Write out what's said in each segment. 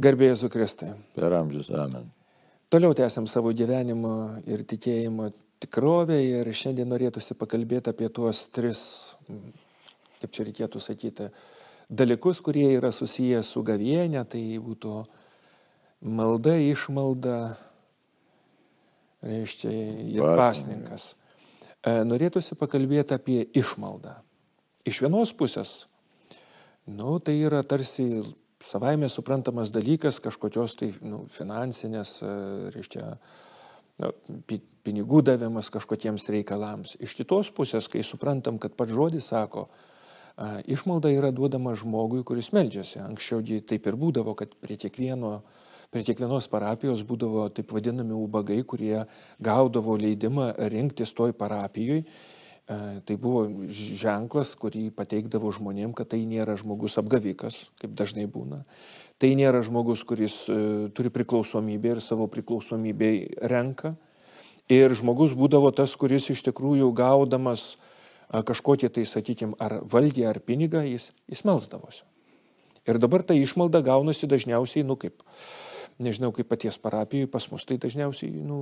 Garbėjai Zukristai. Per amžius, amen. Toliau tęsiam savo gyvenimo ir tikėjimo tikrovę ir šiandien norėtųsi pakalbėti apie tuos tris, kaip čia reikėtų sakyti, dalykus, kurie yra susiję su gavienė, tai būtų malda, išmalda, reiškia, ir pasninkas. E, norėtųsi pakalbėti apie išmaldą. Iš vienos pusės, nu, tai yra tarsi savaime suprantamas dalykas kažkokios tai nu, finansinės, e, reiškia, nu, pinigų davimas kažkokiems reikalams. Iš kitos pusės, kai suprantam, kad pats žodis sako, išmalda yra duodama žmogui, kuris meldžiasi. Anksčiau taip ir būdavo, kad prie, kiekvieno, prie kiekvienos parapijos būdavo taip vadinami ubagai, kurie gaudavo leidimą rinktis toj parapijoj E, tai buvo ženklas, kurį pateikdavo žmonėm, kad tai nėra žmogus apgavikas, kaip dažnai būna. Tai nėra žmogus, kuris e, turi priklausomybę ir savo priklausomybę renka. Ir žmogus būdavo tas, kuris iš tikrųjų gaudamas kažkokį tai, sakykime, ar valdį, ar pinigą, jis, jis melsdavosi. Ir dabar ta išmalda gaunasi dažniausiai, nu kaip, nežinau, kaip paties parapijai, pas mus tai dažniausiai nu,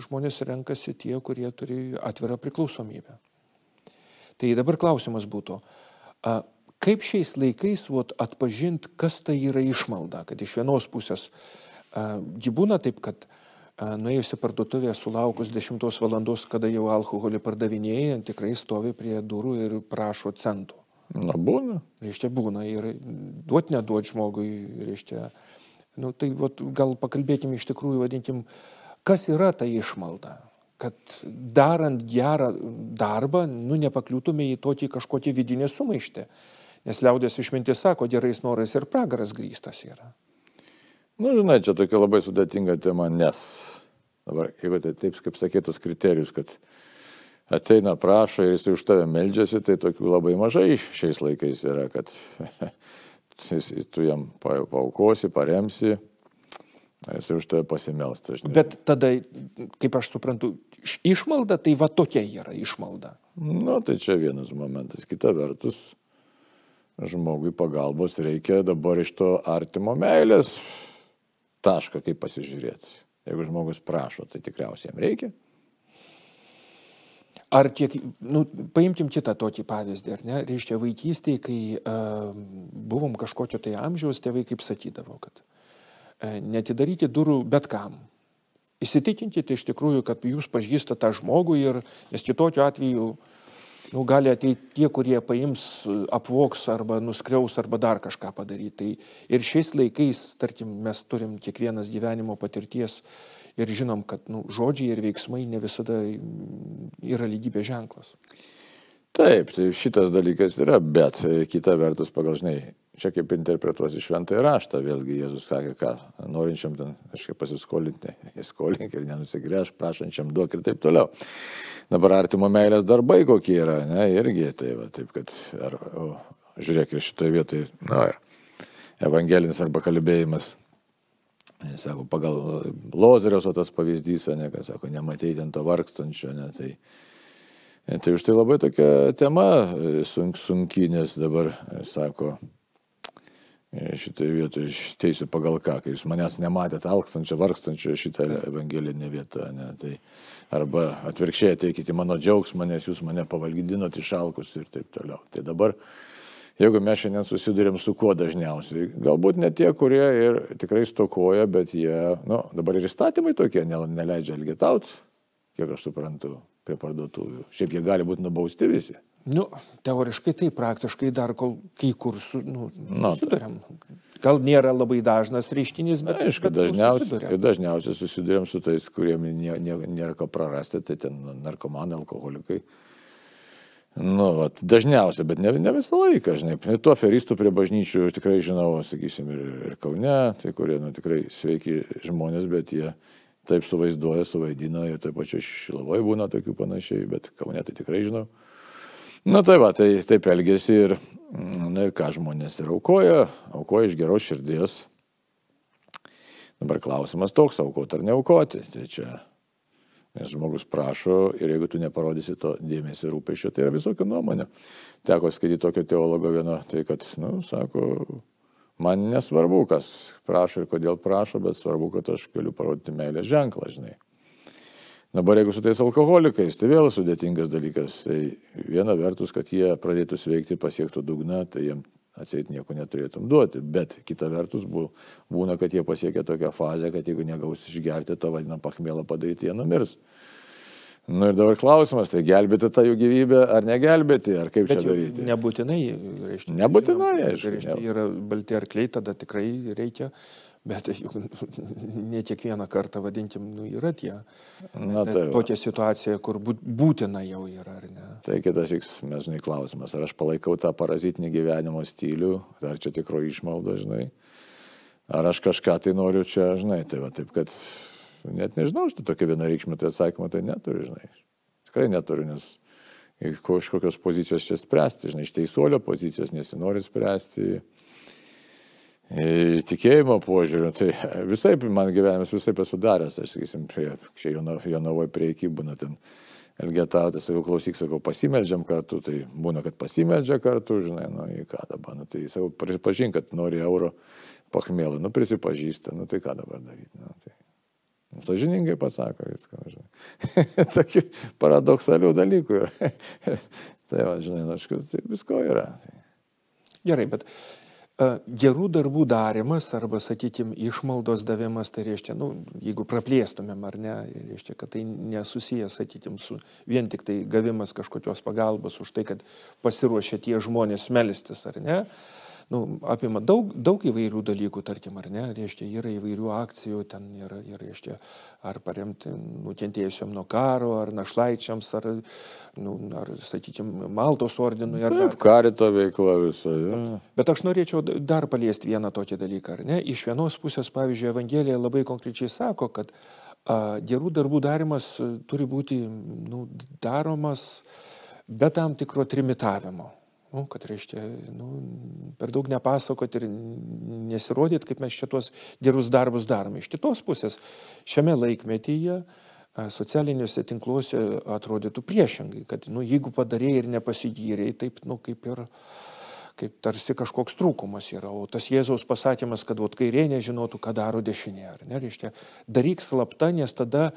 žmonės renkasi tie, kurie turi atvirą priklausomybę. Tai dabar klausimas būtų, kaip šiais laikais vot, atpažinti, kas tai yra išmalda, kad iš vienos pusės ji būna taip, kad nuėjusi parduotuvė sulaukus 10 valandos, kada jau alkoholį pardavinėja, tikrai stovi prie durų ir prašo centų. Na, būna. Reiškia, būna ir duot neduot žmogui, reiškia. Nu, tai vat, gal pakalbėkim iš tikrųjų, vadinkim, kas yra ta išmalda kad darant gerą darbą, nu, nepakliūtume į tokį kažkokį vidinį sumaištį. Nes liaudės išmintis sako, gerais norais ir pragaras grįstas yra. Na, nu, žinai, čia tokia labai sudėtinga tema, nes dabar, jeigu tai taip, kaip sakytas kriterijus, kad ateina prašo ir jis už tave meldžiasi, tai tokių labai mažai šiais laikais yra, kad tu jam paukosi, paremsi Jis už tave pasimelsta. Bet tada, kaip aš suprantu, išmalda tai va tokia yra išmalda. Na, tai čia vienas momentas. Kita vertus, žmogui pagalbos reikia dabar iš to artimo meilės tašką, kaip pasižiūrėti. Jeigu žmogus prašo, tai tikriausiai jam reikia. Ar tiek, nu, paimkim kitą tokį pavyzdį, ar ne, reiškia vaikystėje, kai uh, buvom kažkokio tai amžiaus, tėvai kaip sakydavo, kad netidaryti durų bet kam. Įsitikinkite iš tikrųjų, kad jūs pažįstate tą žmogų ir, nes kitokiu atveju nu, gali ateiti tie, kurie paims, apvoks arba nuskriaus arba dar kažką padaryti. Tai ir šiais laikais, tarkim, mes turim kiekvienas gyvenimo patirties ir žinom, kad nu, žodžiai ir veiksmai ne visada yra lygybės ženklas. Taip, tai šitas dalykas yra, bet kita vertus, pagal žinai, čia kaip interpretuosi šventąjį raštą, vėlgi Jėzus sakė, ką norinčiam ten kažkaip pasiskolinti, įskolink ir nenusigręž, prašančiam duok ir taip toliau. Dabar artimo meilės darbai kokie yra, ne, irgi tai va, taip, kad, ar, o, žiūrėk, ir šitoje vietoje, na ir evangelinis arba kalbėjimas. Jis sako, pagal Lozeriaus tas pavyzdys, ne, kad sako, nematei ten to vargstančio, ne, tai, tai už tai labai tokia tema sunk, sunki, nes dabar, sako, šitoje vietoje teisiu pagal ką, kai jūs manęs nematėte alkstančio, vargstančio šitą evangelinę vietą, ne, tai arba atvirkščiai ateikite mano džiaugsmą, nes jūs mane pavalgydinote išalkus ir taip toliau. Tai dabar, jeigu mes šiandien susidurėm su kuo dažniausiai, galbūt ne tie, kurie ir tikrai stokoja, bet jie, nu, dabar ir įstatymai tokie neleidžia elgetauti, kiek aš suprantu, prie parduotuvių. Šiaip jie gali būti nubausti visi. Nu, teoriškai tai praktiškai dar kol kai kur su, nu, nu, susidurėm. Gal nėra labai dažnas reiškinys, bet... Aišku, bet dažniausiai, dažniausiai susidurėm su tais, kuriem nė, nė, nėra ko prarasti, tai ten narkomanai, alkoholikai. Nu, vat, dažniausiai, bet ne, ne visą laiką, žinai. Tų aferistų prie bažnyčių tikrai žinau, sakysim, ir, ir Kaune, tai kurie, nu, tikrai sveiki žmonės, bet jie taip suvaizduoja, suvaidina ir taip pačiu Šilavoje būna tokių panašiai, bet Kaune tai tikrai žinau. Na tai va, tai taip elgesi ir, na ir ką žmonės ir aukoja, aukoja iš geros širdies. Dabar klausimas toks, aukoti ar neaukoti. Tai čia, nes žmogus prašo ir jeigu tu neparodysi to dėmesio rūpešio, tai yra visokių nuomonių. Teko skaityti tokio teologo vieno, tai kad, na, nu, sako, Man nesvarbu, kas prašo ir kodėl prašo, bet svarbu, kad aš galiu parodyti meilės ženklą, žinai. Dabar jeigu su tais alkoholikais, tai vėl sudėtingas dalykas. Tai viena vertus, kad jie pradėtų sveikti, pasiektų dugną, tai jiems atseit nieko neturėtum duoti. Bet kita vertus būna, kad jie pasiekia tokią fazę, kad jeigu negaus išgerti tą vadinamą pachmėlą padaryti, jie numirs. Nu ir dabar klausimas, tai gelbėti tą jų gyvybę ar negelbėti, ar kaip Bet čia daryti? Nebūtinai, reiškia. Nebūtinai, aišku. Reiškia, yra balti arkliai, tada tikrai reikia, bet juk ne kiekvieną kartą, vadinkim, nu, yra tie. Na, tai tokia situacija, kur būtina jau yra, ar ne? Tai kitas, mes žinai, klausimas, ar aš palaikau tą parazitinį gyvenimo stilių, ar čia tikro išmalda, žinai, ar aš kažką tai noriu čia, žinai, tai va taip, kad Net nežinau, štai tokia vienareikšmė tai atsakymą tai neturiu, žinai. Tikrai neturiu, nes iš kokios pozicijos čia spręsti, žinai, iš teisuolio pozicijos nesinori spręsti. Tikėjimo požiūriu, tai visai man gyvenimas visai esu daręs, aš sakysim, prie, čia Jonavoje prie iki būna ten elgetautis, sakau, klausyk, sakau, pasimeldžiam kartu, tai būna, kad pasimeldžia kartu, žinai, nu į ką dabar, nu, tai sakau, prisipažink, kad nori euro pachmėlų, nu prisipažįsta, nu tai ką dabar daryti. Nu, tai Sažiningai pasako viską, žinai. Tokių paradoksalių dalykų yra. tai, va, žinai, naškas, tai visko yra. Gerai, bet gerų darbų darimas arba, sakykime, išmaldos davimas, tai reiškia, nu, jeigu praplėstumėm ar ne, reiškia, kad tai nesusijęs, sakykime, su vien tik tai gavimas kažkokios pagalbos už tai, kad pasiruošia tie žmonės melstis ar ne. Uh, nu, apima daug, daug įvairių dalykų, tarkim, ar ne, reiškia, yra įvairių akcijų, ten yra, yra reiškia, ar paremti nukentėjusiam nuo karo, ar našlaičiams, ar, nu, ar sakykime, Maltos ordinui. Ar Taip, dar... karito veikla visą. Ja. Bet aš norėčiau dar paliesti vieną tokį dalyką, ar ne? Iš vienos pusės, pavyzdžiui, Evangelija labai konkrečiai sako, kad a, gerų darbų darimas turi būti nu, daromas be tam tikro trimitavimo. Nu, kad reiškia, nu, per daug nepasakot ir nesirodyt, kaip mes šitos gerus darbus darome. Iš kitos pusės, šiame laikmetyje socialiniuose tinkluose atrodytų priešingai, kad nu, jeigu padarėjai ir nepasigyrėjai, taip nu, kaip ir kaip tarsi kažkoks trūkumas yra. O tas Jėzaus pasakymas, kad vat kairė nežinotų, ką daro dešinė, ar ne, reiškia, daryk slapta, nes tada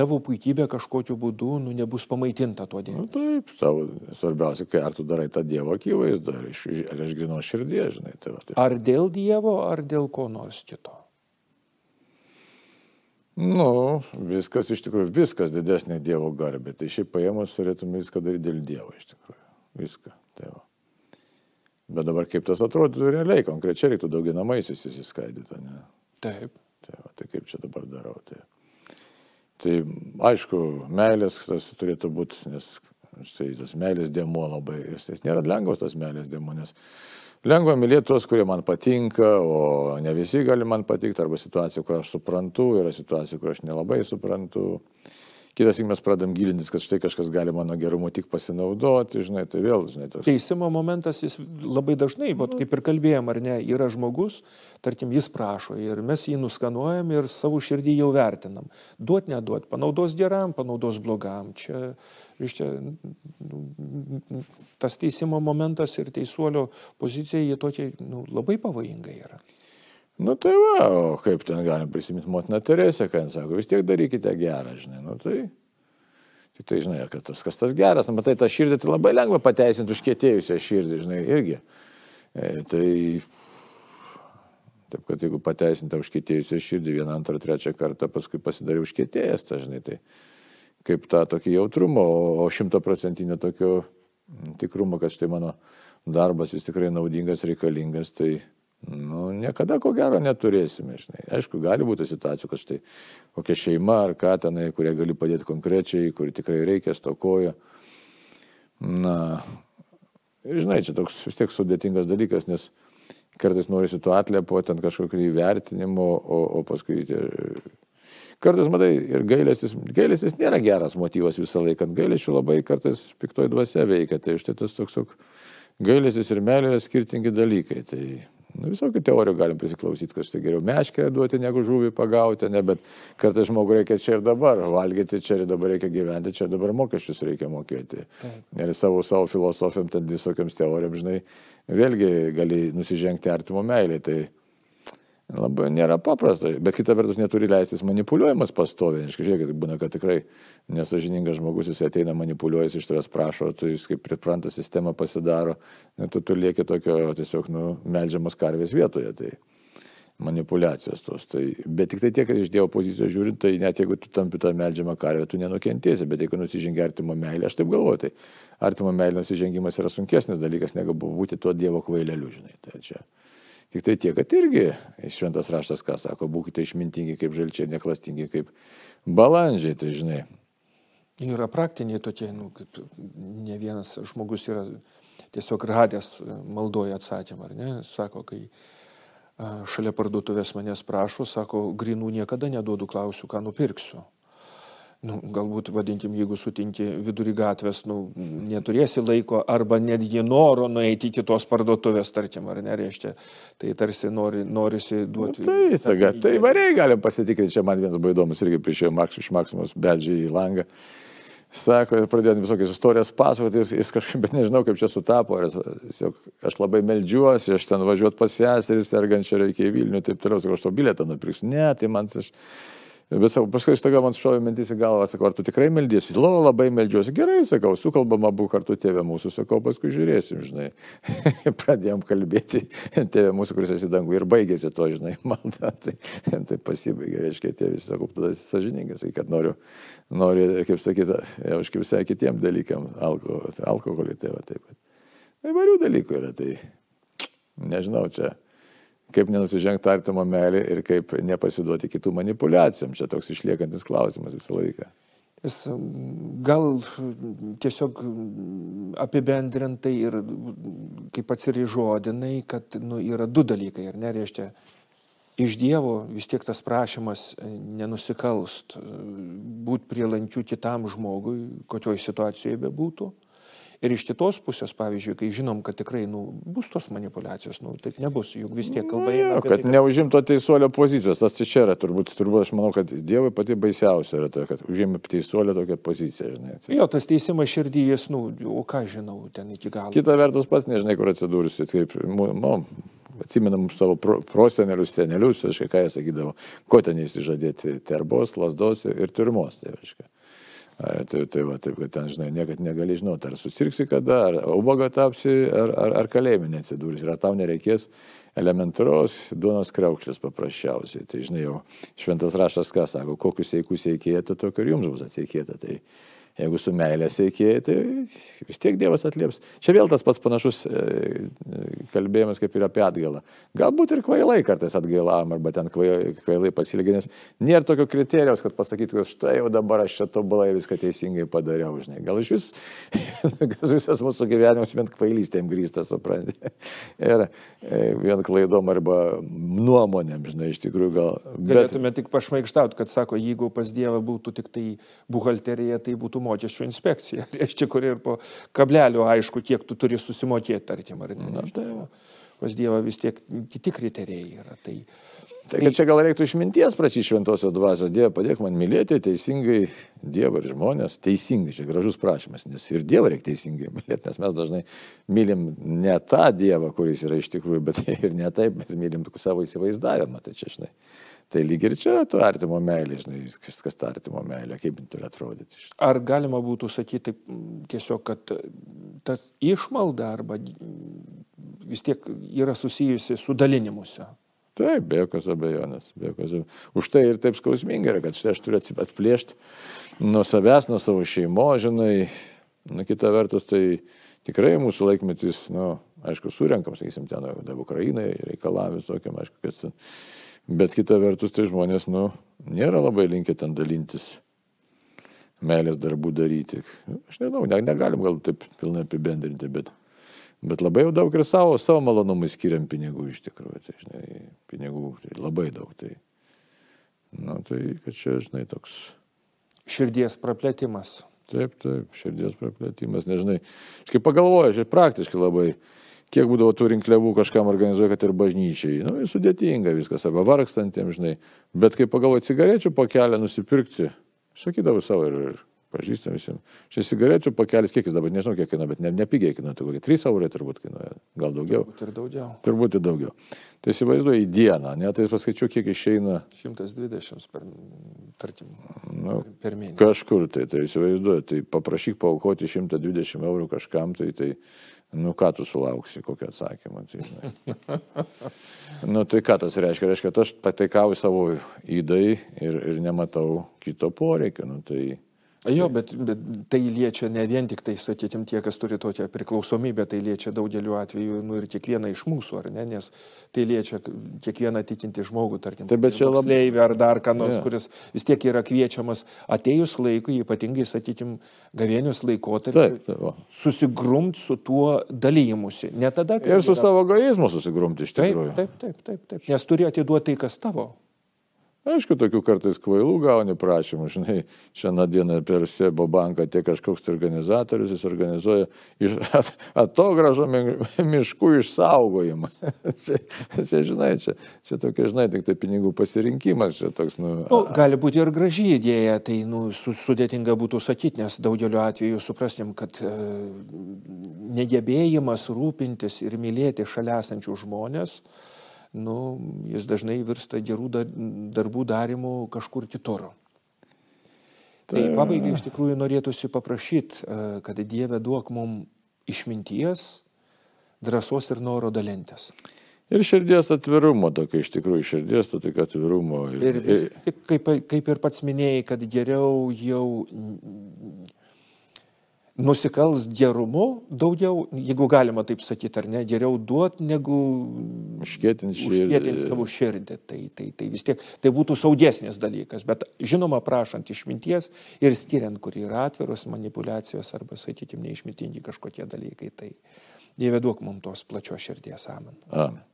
tavo puikybė kažkokiu būdu nu, nebus pamaitinta tuo dėmesiu. Nu, taip, tavo svarbiausia, kai ar tu darai tą Dievo akivaizdą, ar iš, ar iš grino širdies, žinai. Tai va, taip. Ar dėl Dievo, ar dėl ko nors kito? Nu, viskas iš tikrųjų, viskas didesnė Dievo garbė. Tai šiaip paėmus turėtume viską daryti dėl Dievo iš tikrųjų. Viską. Tai va. Bet dabar kaip tas atrodytų realiai, konkrečiai reiktų dauginamaisiais įsiskaidyti, ne? Taip. Tai, va, tai kaip čia dabar darau? Tai... Tai aišku, meilės tas turėtų būti, nes štai tas meilės dėmuo labai, jis nėra lengvas tas meilės dėmuo, nes lengva mylėti tuos, kurie man patinka, o ne visi gali man patikti, arba situacija, kur aš suprantu, yra situacija, kur aš nelabai suprantu. Kitas, mes pradam gilintis, kad štai kažkas gali mano gerumu tik pasinaudoti, žinai, tai vėl, žinai, tas. Teisimo momentas jis labai dažnai, bet kaip ir kalbėjom, ar ne, yra žmogus, tarkim, jis prašo ir mes jį nuskanuojam ir savo širdį jau vertinam. Duot, neduot, panaudos geram, panaudos blogam. Čia, reiškia, nu, tas teisimo momentas ir teisuolio pozicija, jie tokie nu, labai pavojingai yra. Nu tai va, o kaip ten galim prisiminti motiną Teresę, kai jis sako, vis tiek darykite gerą, žinai, nu tai. Tik tai, žinai, kad tas, kas tas geras, nu, matai, tą širdį tai labai lengva pateisinti užkėtėjusią širdį, žinai, irgi. E, tai, taip kad jeigu pateisinti užkėtėjusią širdį vieną, antrą, trečią kartą, paskui pasidarė užkėtėjęs, tai, žinai, tai kaip tą tokį jautrumą, o šimtaprocentinio tokio tikrumo, kad štai mano darbas jis tikrai naudingas, reikalingas, tai Nu, niekada ko gero neturėsime, žinai. Aišku, gali būti situacijų, kad štai kokia šeima ar ką tenai, kurie gali padėti konkrečiai, kuri tikrai reikia, stokoja. Na, žinai, čia toks vis tiek sudėtingas dalykas, nes kartais norisi tu atlėpo ten kažkokį įvertinimo, o, o paskui tie... Kartais, matai, ir gailestis, gailestis nėra geras motyvas visą laiką, gailesčių labai kartais piktoj dvasia veikia, tai štai tas toks, toks gailestis ir meilė yra skirtingi dalykai. Tai Nu, visokių teorijų galim prisiklausyti, kad štai geriau meškerę duoti negu žuvį pagauti, ne, bet kartais žmogui reikia čia ir dabar valgyti, čia ir dabar reikia gyventi, čia ir dabar mokesčius reikia mokėti. Taip. Ir savo, savo filosofijom, ten visokiams teorijom, žinai, vėlgi gali nusižengti artimo meilį. Tai Labai nėra paprasta, bet kita vertus neturi leistis manipuliuojamas pastoviai. Žiūrėkit, būna, kad tikrai nesažiningas žmogus, jis ateina manipuliuojas, iš tavęs prašo, tu jis kaip pripranta sistemą pasidaro, ne, tu, tu lieki tokio tiesiog nu, melžiamos karvės vietoje. Tai manipulacijos tos. Tai, bet tik tai tiek, kad iš Dievo pozicijos žiūrint, tai net jeigu tu tampi tą melžiamą karvę, tu nenukentėsi, bet jeigu nusižengi artimo meilę, aš taip galvoju, tai artimo meilė nusižengimas yra sunkesnis dalykas, negu būti tuo Dievo kvaileliu, žinai. Tai čia. Tik tai tiek, kad irgi šventas raštas, ką sako, būkite išmintingi kaip žalčiai, neklastingi kaip balandžiai, tai žinai. Yra praktiniai tokie, nu, ne vienas žmogus yra tiesiog radęs maldoje atsakymą, ar ne? Sako, kai šalia parduotuvės manęs prašo, sako, grinų niekada neduodu, klausiu, ką nupirksiu nu, galbūt vadinkim, jeigu sutinki vidurį gatvės, nu, neturėsi laiko arba netgi noro nueiti iki tos parduotuvės, tarkim, ar nereiškia, tai tarsi nori, norisi duoti. Nu, tai, taga, tai variai galim pasitikrinti, čia man vienas buvo įdomus, irgi priešėjo Maks iš Maksimos beldžiai į langą. Sako, ir pradėjome visokias istorijas pasakoti, jis, jis kažkaip, bet nežinau, kaip čia sutapo, aš, aš labai meldžiuosi, aš ten važiuot pas seserį, sergančią reikia į Vilnių, taip toliau, sakau, aš to bilietą nupirksiu. Ne, tai man aš Bet sakau, paskui staiga man šovė mintis į galvą, sakau, ar tu tikrai meldysi? Lo, labai meldžiuosi. Gerai, sakau, sukalbam abu kartu tėvė mūsų, sakau, paskui žiūrėsim, žinai. Pradėjom kalbėti, tėvė mūsų, kuris esi dangų ir baigėsi to, žinai, man ta, tai, tai pasibaigė, reiškia, tėvis, sakau, tada esi sažininkas, kad noriu, noriu, kaip sakyti, už visai kitiem dalykam, alko, alkoholį tėvą taip pat. Tai įvairių dalykų yra, tai nežinau, čia kaip nenusižengti artimo meilį ir kaip nepasiduoti kitų manipulacijom. Čia toks išliekantis klausimas visą laiką. Jis gal tiesiog apibendrintai ir kaip atsirižodinai, kad nu, yra du dalykai, ar nereiškia, iš Dievo vis tiek tas prašymas nenusikalst, būti prielankiu kitam žmogui, kokioj situacijoje bebūtų. Ir iš kitos pusės, pavyzdžiui, kai žinom, kad tikrai nu, bus tos manipulacijos, nu, taip nebus, juk vis tiek kalba eina. Ja, kad tai, neužimto teisuolio pozicijos, tas čia yra, turbūt, turbūt aš manau, kad Dievui pati baisiausia yra tai, kad užimė teisuolio tokią poziciją, žinai. Tai... Jo, tas teisimas širdyjas, nu, o ką žinau, ten iki galo. Kita vertus pats nežinai, kur atsidūrusi, kaip, nu, atsimenam savo pro, prosenelius, senelius, aiškiai, ką jie sakydavo, ko ten įsižadėti, terbos, lasdos ir turmos, tai aiškiai. Tai, tai va, taip, kad ten, žinai, niekad negali žinoti, ar susirksi kada, ar ubaga tapsi, ar, ar, ar kalėjime neatsidūrsi, ar tau nereikės elementaros duonos kreukšlės paprasčiausiai. Tai, žinai, jau šventas raštas ką sako, kokius eikus eikėjote, tokio ir jums bus atsiekėta. Tai, Jeigu su meilė siekiai, tai vis tiek Dievas atlieps. Čia vėl tas pats panašus e, kalbėjimas kaip ir apie atgailą. Galbūt ir kvailai kartais atgailavom, arba ten kvailai, pasilgė, nes nėra tokio kriterijos, kad pasakytų, kad štai jau dabar aš čia tobulai viską teisingai padariau, žinai. Gal iš vis, visas mūsų gyvenimas vien kvailystėm grįstas, suprantate. Ir e, vien klaidom arba nuomonėm, žinai, iš tikrųjų gal. Bet... Galėtume tik pašmaikštauti, kad sako, jeigu pas Dievą būtų tik tai buhalterija, tai būtų mokesčių inspekcija, reiškia, kur ir po kablelio aišku, kiek tu turi susimokėti, tarkim, ar ne. Na, tai pas Dievą vis tiek kiti kriterijai yra. Tai, Tai kad čia gal reiktų išminties prašyti šventosios dvasios, Dieve, padėk man mylėti teisingai Dievą ir žmonės, teisingai, čia gražus prašymas, nes ir Dievą reikia teisingai mylėti, nes mes dažnai mylim ne tą Dievą, kuris yra iš tikrųjų, bet ir ne taip, bet mylim savo įsivaizdavimą, tai čia žinai. Tai lyg ir čia to artimo meilė, žinai, kas, ta artimo meilė, kaip turi atrodyti. Žinai. Ar galima būtų sakyti tiesiog, kad tas išmalda arba vis tiek yra susijusi su dalinimuose? Taip, be jokios abejonės. Be jokios abejonės. Už tai ir taip skausminga yra, kad štai aš turiu atplėšti nuo savęs, nuo savo šeimo, žinai. Na, kita vertus, tai tikrai mūsų laikmetis, na, nu, aišku, surenkam, sakysim, ten, Ukrainai reikalavimus tokiam, aišku, kas ten Bet kita vertus, tai žmonės, nu, nėra labai linkę ten dalintis, meilės darbų daryti. Aš nežinau, ne, negalim gal taip pilnai apibendrinti, bet, bet labai jau daug ir savo, savo malonumui skiriam pinigų iš tikrųjų. Tai, žinai, pinigų tai labai daug. Tai, nu, tai, kad čia, žinai, toks. Širdies praplėtimas. Taip, taip, širdies praplėtimas, nežinai. Aš kaip pagalvoju, aš praktiškai labai kiek būdavo tų rinkliavų kažkam organizuoja, kad ir bažnyčiai. Nu, sudėtinga viskas, arba vargstantiems, žinai. Bet kai pagalvoju, cigarečių pakelę nusipirkti, sakydavau savo ir, ir pažįstam visiems. Šis cigarečių pakelis, kiek jis dabar, nežinau kiek kainuoja, bet ne, nepigiai kainuoja, tai kokie 3 eurai turbūt kainuoja, gal daugiau. Turbūt ir daugiau. Turbūt ir daugiau. Tai įsivaizduoju į dieną, ne, tai paskaičiu, kiek išeina. 120 per, tarkim, Nu, per mėnesį. Kažkur tai, tai įsivaizduoju, tai paprašyk paukoti 120 eurų kažkam, tai, tai nu ką tu sulauksi, kokio atsakymo. Tai, na. nu, tai ką tas reiškia? Reiškia, aš pataikauju savo įdai ir, ir nematau kito poreikio. Nu, tai, Jo, bet, bet tai liečia ne vien tik tai, sakykim, tie, kas turi tokią priklausomybę, tai liečia daugeliu atveju nu, ir kiekvieną iš mūsų, ar ne, nes tai liečia kiekvieną tikinti žmogų, tarkim, Taip, bet čia labai- moksleivį ar dar ką nors, Jo. kuris vis tiek yra kviečiamas atėjus laikui, ypatingai, sakykim, gavėnios taip, laikotarpiu, tai, va. susigrumt su tuo dalymusi. Ne tada, ir su yra- savo egoizmu susigrumti iš Taip, tikrųjų. taip, taip, taip, taip. Nes turi atiduoti tai, kas tavo. Aišku, tokių kartais kvailų gauni prašymų, žinai, šiandien dieną per Sebo banką tie kažkoks tai organizatorius, jis organizuoja iš at, atogražo mi- miškų išsaugojimą. čia, čia, žinai, čia, čia tokia, žinai, tik tai pinigų pasirinkimas, čia toks, nu, Nu, gali būti ir graži idėja, tai nu, su, sudėtinga būtų sakyti, nes daugeliu atveju suprastim, kad e, negebėjimas rūpintis ir mylėti šalia esančių žmonės, nu, jis dažnai virsta gerų da- darbų darimu kažkur kitur. Tai pabaigai iš tikrųjų norėtųsi paprašyti, kad Dieve duok mums išminties, drąsos ir noro dalintis. Ir širdies atvirumo, tokio iš tikrųjų širdies, to tik atvirumo. Ir vis, tik kaip, kaip ir pats minėjai, kad geriau jau nusikals gerumu daugiau, jeigu galima taip sakyti, ar ne, geriau duot, negu Užkėtinti užkėtinti savo širdį. Tai, tai, tai vis tiek tai būtų saugesnis dalykas, bet žinoma, prašant išminties ir skiriant, kur yra atviros manipulacijos arba, sakykime, neišmintingi kažkokie dalykai, tai Dieve duok mums tos plačios širdies amen. Amen.